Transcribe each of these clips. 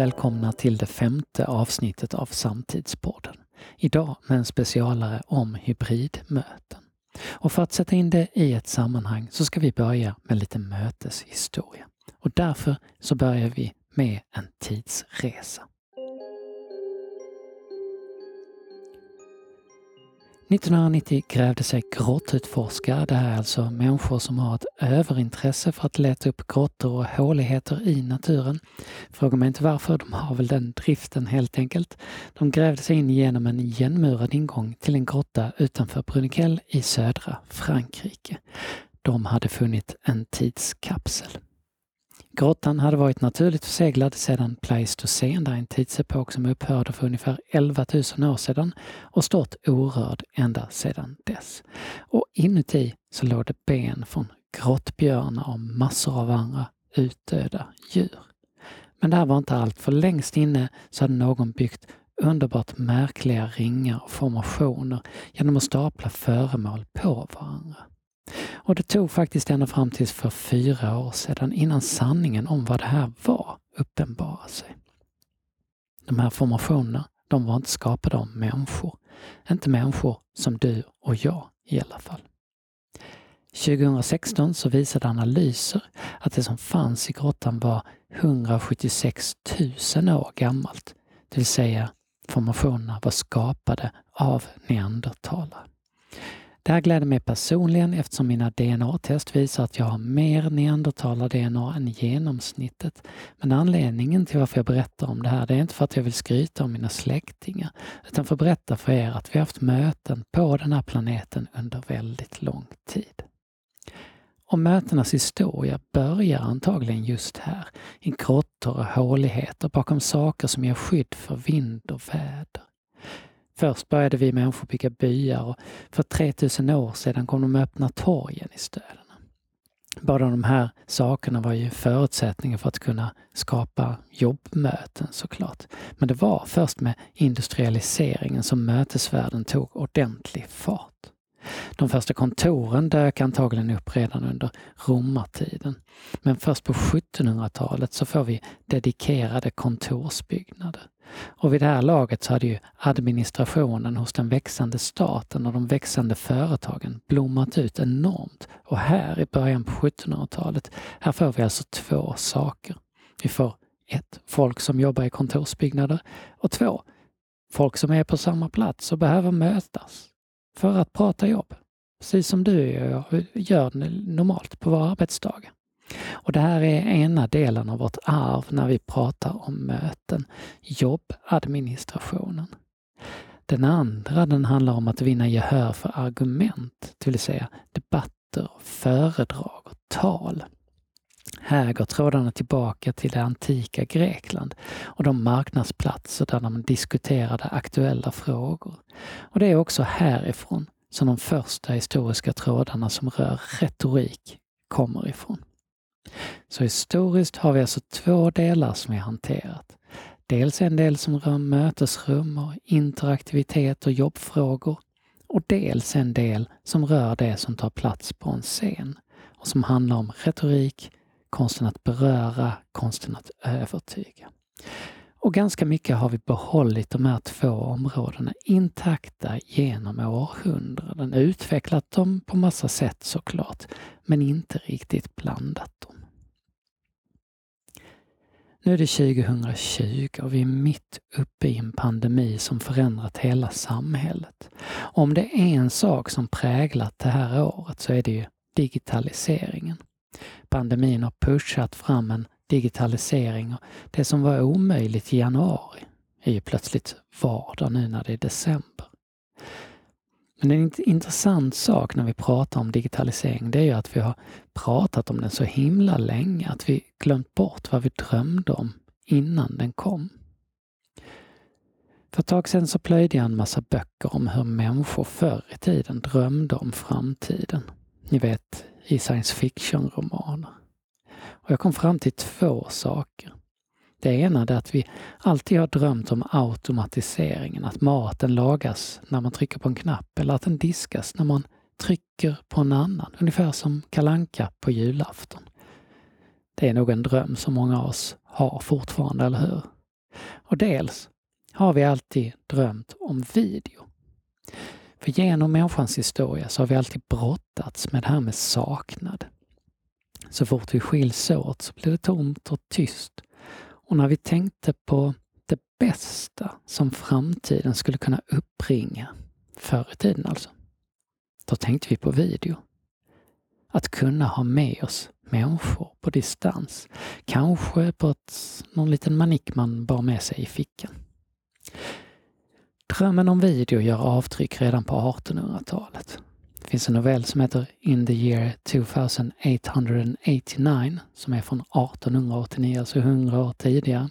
välkomna till det femte avsnittet av Samtidspodden. Idag med en specialare om hybridmöten. Och för att sätta in det i ett sammanhang så ska vi börja med lite möteshistoria. Och därför så börjar vi med en tidsresa. 1990 grävde sig grottutforskare, det här är alltså människor som har ett överintresse för att leta upp grottor och håligheter i naturen. Fråga mig inte varför, de har väl den driften helt enkelt. De grävde sig in genom en igenmurad ingång till en grotta utanför Bruniquel i södra Frankrike. De hade funnit en tidskapsel. Grottan hade varit naturligt förseglad sedan Pleistocen, där en tidsepok som upphörde för ungefär 11 000 år sedan och stått orörd ända sedan dess. Och inuti så låg det ben från grottbjörnar och massor av andra utdöda djur. Men det här var inte allt, för längst inne så hade någon byggt underbart märkliga ringar och formationer genom att stapla föremål på varandra. Och det tog faktiskt ända fram tills för fyra år sedan innan sanningen om vad det här var uppenbarade sig. De här formationerna, de var inte skapade av människor. Inte människor som du och jag i alla fall. 2016 så visade analyser att det som fanns i grottan var 176 000 år gammalt. Det vill säga formationerna var skapade av neandertalare. Det här gläder mig personligen eftersom mina DNA-test visar att jag har mer neandertalar-DNA än genomsnittet. Men anledningen till varför jag berättar om det här, det är inte för att jag vill skryta om mina släktingar, utan för att berätta för er att vi har haft möten på den här planeten under väldigt lång tid. Och mötenas historia börjar antagligen just här, i grottor och håligheter bakom saker som ger skydd för vind och väder. Först började vi människor bygga byar och för 3000 år sedan kom de öppna torgen i städerna. Båda de här sakerna var ju förutsättningar för att kunna skapa jobbmöten såklart. Men det var först med industrialiseringen som mötesvärlden tog ordentlig fart. De första kontoren dök antagligen upp redan under romartiden. Men först på 1700-talet så får vi dedikerade kontorsbyggnader. Och vid det här laget så hade ju administrationen hos den växande staten och de växande företagen blommat ut enormt. Och här i början på 1700-talet, här får vi alltså två saker. Vi får ett, folk som jobbar i kontorsbyggnader och två, folk som är på samma plats och behöver mötas för att prata jobb. Precis som du och jag gör normalt på våra arbetsdagar. Och det här är ena delen av vårt arv när vi pratar om möten, jobbadministrationen. Den andra den handlar om att vinna gehör för argument, det vill säga debatter, föredrag och tal. Här går trådarna tillbaka till det antika Grekland och de marknadsplatser där de diskuterade aktuella frågor. Och det är också härifrån som de första historiska trådarna som rör retorik kommer ifrån. Så historiskt har vi alltså två delar som vi hanterat. Dels en del som rör mötesrum och interaktivitet och jobbfrågor och dels en del som rör det som tar plats på en scen och som handlar om retorik, konsten att beröra, konsten att övertyga. Och ganska mycket har vi behållit de här två områdena intakta genom århundraden. Utvecklat dem på massa sätt såklart, men inte riktigt blandat dem. Nu är det 2020 och vi är mitt uppe i en pandemi som förändrat hela samhället. Om det är en sak som präglat det här året så är det ju digitaliseringen. Pandemin har pushat fram en digitalisering och det som var omöjligt i januari är ju plötsligt vardag nu när det är december. Men en intressant sak när vi pratar om digitalisering det är ju att vi har pratat om den så himla länge att vi glömt bort vad vi drömde om innan den kom. För ett tag sedan så plöjde jag en massa böcker om hur människor förr i tiden drömde om framtiden. Ni vet, i science fiction-romaner. Och jag kom fram till två saker. Det ena är att vi alltid har drömt om automatiseringen, att maten lagas när man trycker på en knapp eller att den diskas när man trycker på en annan, ungefär som kalanka på julafton. Det är nog en dröm som många av oss har fortfarande, eller hur? Och dels har vi alltid drömt om video. För genom människans historia så har vi alltid brottats med det här med saknad. Så fort vi skiljs åt så blir det tomt och tyst. Och när vi tänkte på det bästa som framtiden skulle kunna uppringa, förr i tiden alltså, då tänkte vi på video. Att kunna ha med oss människor på distans. Kanske på ett, någon liten manick man bar med sig i fickan. Drömmen om video gör avtryck redan på 1800-talet. Det finns en novell som heter In the year 2889 som är från 1889, alltså 100 år tidigare.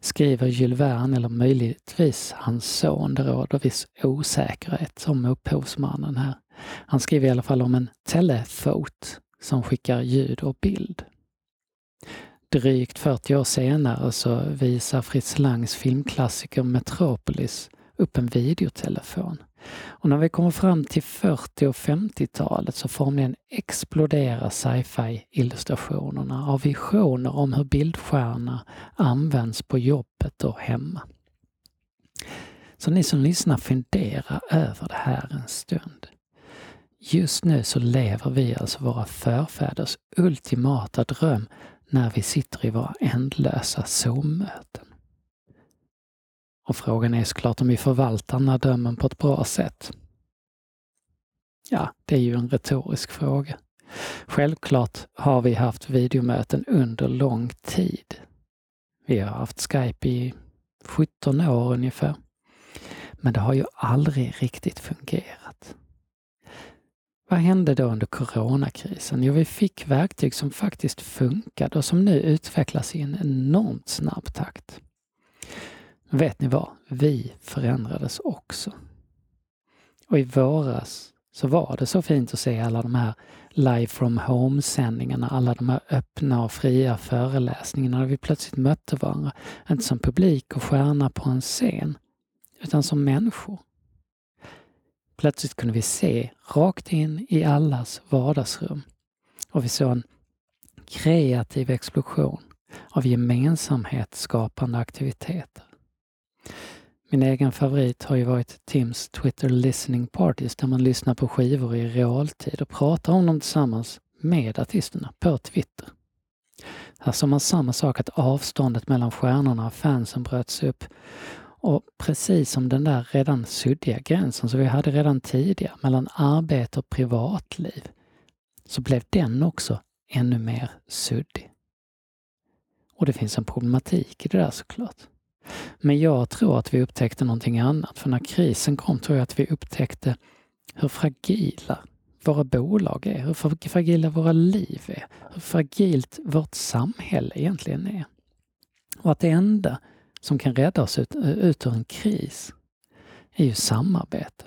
Skriver Jules Verne, eller möjligtvis hans son, det råder viss osäkerhet om upphovsmannen här. Han skriver i alla fall om en telefot som skickar ljud och bild. Drygt 40 år senare så visar Fritz Langs filmklassiker Metropolis upp en videotelefon. Och när vi kommer fram till 40 och 50-talet så formligen exploderar sci-fi illustrationerna av visioner om hur bildstjärna används på jobbet och hemma. Så ni som lyssnar, fundera över det här en stund. Just nu så lever vi alltså våra förfäders ultimata dröm när vi sitter i våra ändlösa Zoom-möten. Och frågan är såklart om vi förvaltar den här drömmen på ett bra sätt. Ja, det är ju en retorisk fråga. Självklart har vi haft videomöten under lång tid. Vi har haft Skype i 17 år ungefär. Men det har ju aldrig riktigt fungerat. Vad hände då under coronakrisen? Jo, vi fick verktyg som faktiskt funkade och som nu utvecklas i en enormt snabb takt. Vet ni vad? Vi förändrades också. Och i våras så var det så fint att se alla de här live from home-sändningarna, alla de här öppna och fria föreläsningarna där vi plötsligt mötte varandra. Inte som publik och stjärna på en scen, utan som människor. Plötsligt kunde vi se rakt in i allas vardagsrum och vi såg en kreativ explosion av gemensamhetsskapande aktiviteter. Min egen favorit har ju varit Tims Twitter listening parties där man lyssnar på skivor i realtid och pratar om dem tillsammans med artisterna på Twitter. Här såg man samma sak, att avståndet mellan stjärnorna och fansen bröts upp och precis som den där redan suddiga gränsen som vi hade redan tidigare mellan arbete och privatliv så blev den också ännu mer suddig. Och det finns en problematik i det där såklart. Men jag tror att vi upptäckte någonting annat, för när krisen kom tror jag att vi upptäckte hur fragila våra bolag är, hur fragila våra liv är, hur fragilt vårt samhälle egentligen är. Och att det enda som kan rädda oss ut, ut ur en kris är ju samarbete.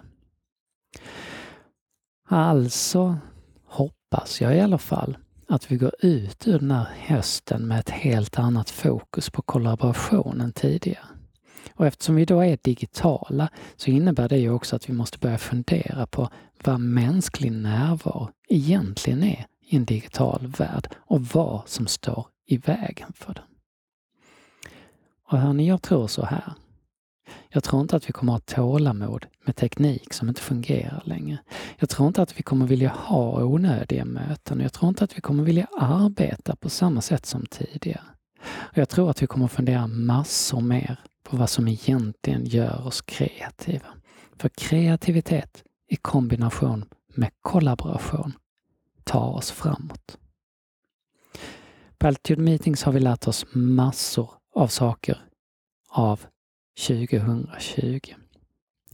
Alltså hoppas jag i alla fall att vi går ut ur den här hösten med ett helt annat fokus på kollaboration än tidigare. Och eftersom vi då är digitala så innebär det ju också att vi måste börja fundera på vad mänsklig närvaro egentligen är i en digital värld och vad som står i vägen för den. Och hörni, jag tror så här. Jag tror inte att vi kommer att ha tålamod med teknik som inte fungerar längre. Jag tror inte att vi kommer vilja ha onödiga möten jag tror inte att vi kommer vilja arbeta på samma sätt som tidigare. Och jag tror att vi kommer fundera massor mer på vad som egentligen gör oss kreativa. För kreativitet i kombination med kollaboration tar oss framåt. På Altitude Meetings har vi lärt oss massor av saker av 2020.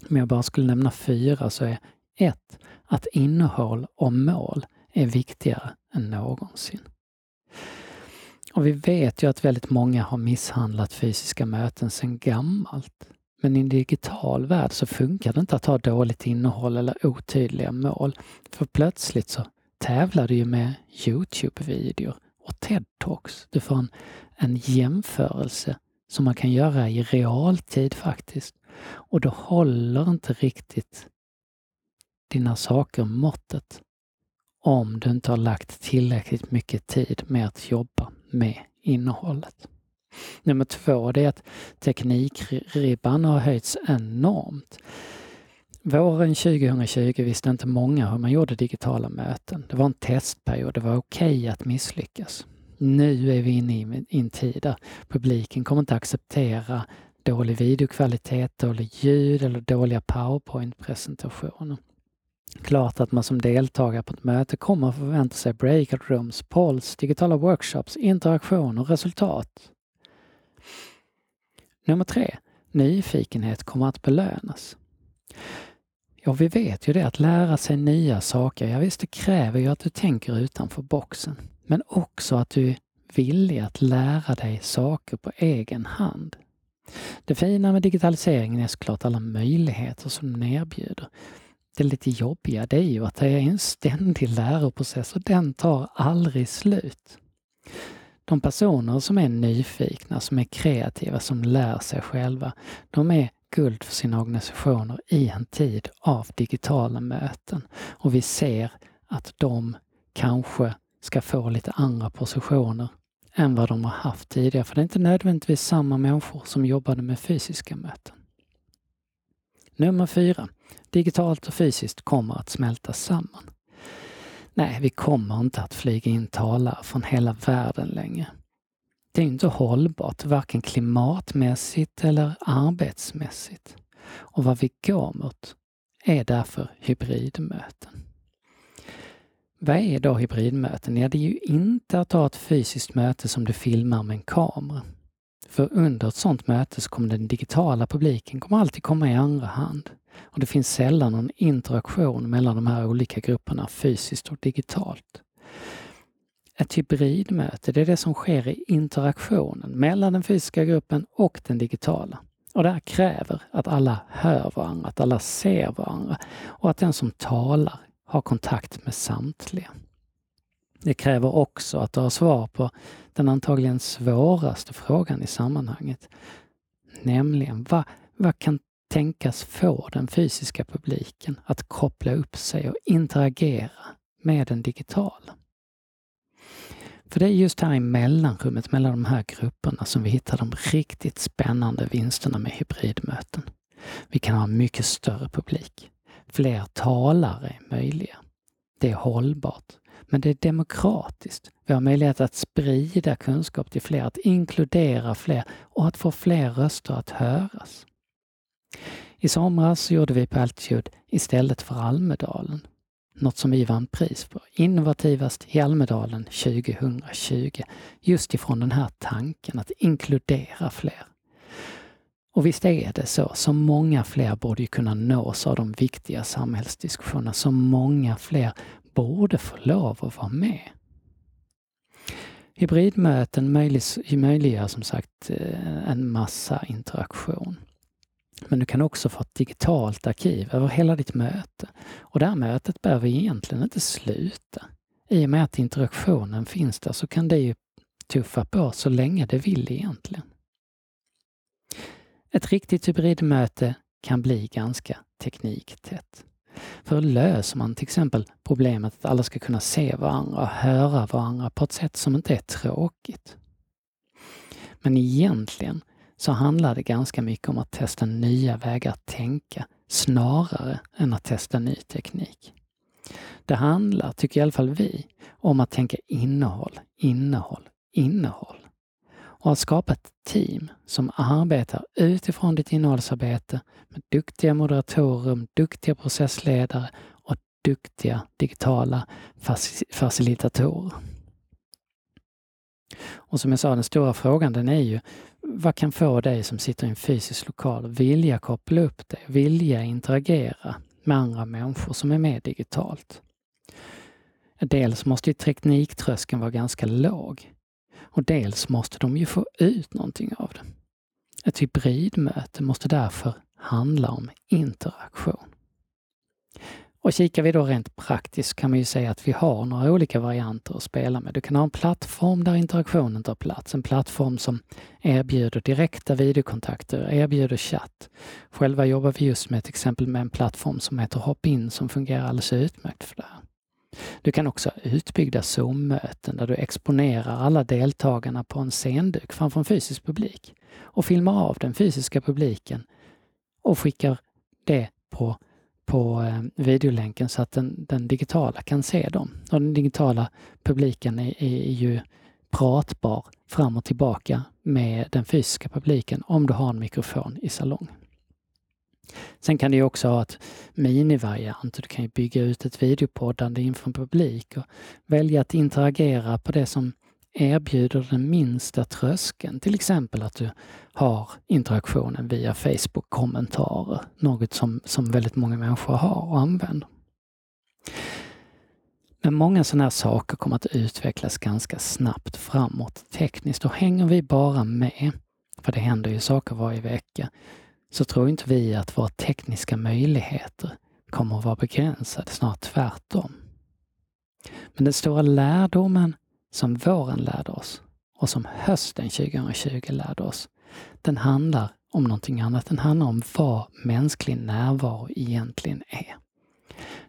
Om jag bara skulle nämna fyra så är ett, Att innehåll och mål är viktigare än någonsin. Och vi vet ju att väldigt många har misshandlat fysiska möten sedan gammalt. Men i en digital värld så funkar det inte att ha dåligt innehåll eller otydliga mål. För plötsligt så tävlar du ju med Youtube-videor och TED-talks. Du får en, en jämförelse som man kan göra i realtid faktiskt. Och då håller inte riktigt dina saker måttet om du inte har lagt tillräckligt mycket tid med att jobba med innehållet. Nummer två, det är att teknikribban har höjts enormt. Våren 2020 visste inte många hur man gjorde digitala möten. Det var en testperiod, det var okej okay att misslyckas. Nu är vi inne i en tid där publiken kommer inte acceptera dålig videokvalitet, dålig ljud eller dåliga powerpoint-presentationer. Klart att man som deltagare på ett möte kommer att förvänta sig breakout rooms, polls, digitala workshops, interaktion och resultat. Nummer tre. Nyfikenhet kommer att belönas. Ja, vi vet ju det att lära sig nya saker, ja visst det kräver ju att du tänker utanför boxen. Men också att du är villig att lära dig saker på egen hand. Det fina med digitaliseringen är såklart alla möjligheter som den erbjuder. Det lite jobbiga det är ju att det är en ständig läroprocess och den tar aldrig slut. De personer som är nyfikna, som är kreativa, som lär sig själva, de är guld för sina organisationer i en tid av digitala möten. Och vi ser att de kanske ska få lite andra positioner än vad de har haft tidigare. För det är inte nödvändigtvis samma människor som jobbade med fysiska möten. Nummer fyra. Digitalt och fysiskt kommer att smälta samman. Nej, vi kommer inte att flyga in talare från hela världen längre. Det är inte hållbart, varken klimatmässigt eller arbetsmässigt. Och vad vi går mot är därför hybridmöten. Vad är då hybridmöten? Ja, det är ju inte att ha ett fysiskt möte som du filmar med en kamera. För under ett sådant möte så kommer den digitala publiken kommer alltid komma i andra hand. Och det finns sällan någon interaktion mellan de här olika grupperna fysiskt och digitalt. Ett hybridmöte, det är det som sker i interaktionen mellan den fysiska gruppen och den digitala. Och det här kräver att alla hör varandra, att alla ser varandra och att den som talar ha kontakt med samtliga. Det kräver också att du har svar på den antagligen svåraste frågan i sammanhanget. Nämligen, vad, vad kan tänkas få den fysiska publiken att koppla upp sig och interagera med den digitala? För det är just här i mellanrummet mellan de här grupperna som vi hittar de riktigt spännande vinsterna med hybridmöten. Vi kan ha mycket större publik. Fler talare är möjliga. Det är hållbart. Men det är demokratiskt. Vi har möjlighet att sprida kunskap till fler, att inkludera fler och att få fler röster att höras. I somras gjorde vi på Altitude istället för Almedalen. Något som vi vann pris på. Innovativast i Almedalen 2020. Just ifrån den här tanken att inkludera fler. Och visst är det så, så många fler borde ju kunna nås av de viktiga samhällsdiskussionerna. Så många fler borde få lov att vara med. Hybridmöten möjliggör som sagt eh, en massa interaktion. Men du kan också få ett digitalt arkiv över hela ditt möte. Och det här mötet behöver egentligen inte sluta. I och med att interaktionen finns där så kan det ju tuffa på så länge det vill egentligen. Ett riktigt hybridmöte kan bli ganska tekniktätt. För löser man till exempel problemet att alla ska kunna se varandra och höra varandra på ett sätt som inte är tråkigt. Men egentligen så handlar det ganska mycket om att testa nya vägar att tänka snarare än att testa ny teknik. Det handlar, tycker i alla fall vi, om att tänka innehåll, innehåll, innehåll. Och att skapa ett team som arbetar utifrån ditt innehållsarbete med duktiga moderatorer, duktiga processledare och duktiga digitala facilitatorer. Och som jag sa, den stora frågan den är ju vad kan få dig som sitter i en fysisk lokal att vilja koppla upp dig, vilja interagera med andra människor som är med digitalt? Dels måste ju tekniktröskeln vara ganska låg. Och dels måste de ju få ut någonting av det. Ett hybridmöte måste därför handla om interaktion. Och kikar vi då rent praktiskt kan man ju säga att vi har några olika varianter att spela med. Du kan ha en plattform där interaktionen tar plats, en plattform som erbjuder direkta videokontakter, erbjuder chatt. Själva jobbar vi just med ett exempel med en plattform som heter Hopin som fungerar alldeles utmärkt för det här. Du kan också ha utbyggda Zoom-möten där du exponerar alla deltagarna på en scenduk framför en fysisk publik och filmar av den fysiska publiken och skickar det på, på eh, videolänken så att den, den digitala kan se dem. Och den digitala publiken är, är ju pratbar fram och tillbaka med den fysiska publiken om du har en mikrofon i salong. Sen kan du också ha ett minivariant. Du kan ju bygga ut ett videopoddande inför en publik och välja att interagera på det som erbjuder den minsta tröskeln. Till exempel att du har interaktionen via Facebook-kommentarer, något som, som väldigt många människor har och använder. Men många sådana här saker kommer att utvecklas ganska snabbt framåt tekniskt och hänger vi bara med, för det händer ju saker varje vecka, så tror inte vi att våra tekniska möjligheter kommer att vara begränsade, snarare tvärtom. Men den stora lärdomen som våren lärde oss och som hösten 2020 lärde oss, den handlar om någonting annat. Den handlar om vad mänsklig närvaro egentligen är.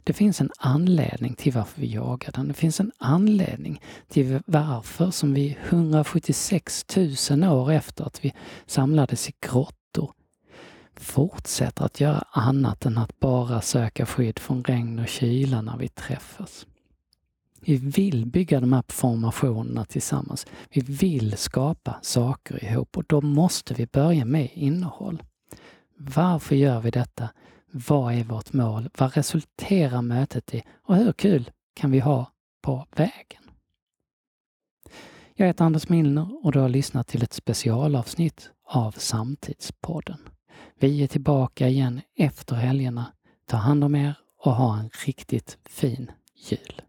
Det finns en anledning till varför vi jagar den. Det finns en anledning till varför som vi 176 000 år efter att vi samlades i grottor fortsätter att göra annat än att bara söka skydd från regn och kyla när vi träffas. Vi vill bygga de här formationerna tillsammans. Vi vill skapa saker ihop och då måste vi börja med innehåll. Varför gör vi detta? Vad är vårt mål? Vad resulterar mötet i? Och hur kul kan vi ha på vägen? Jag heter Anders Milner och du har lyssnat till ett specialavsnitt av Samtidspodden. Vi är tillbaka igen efter helgerna. Ta hand om er och ha en riktigt fin jul.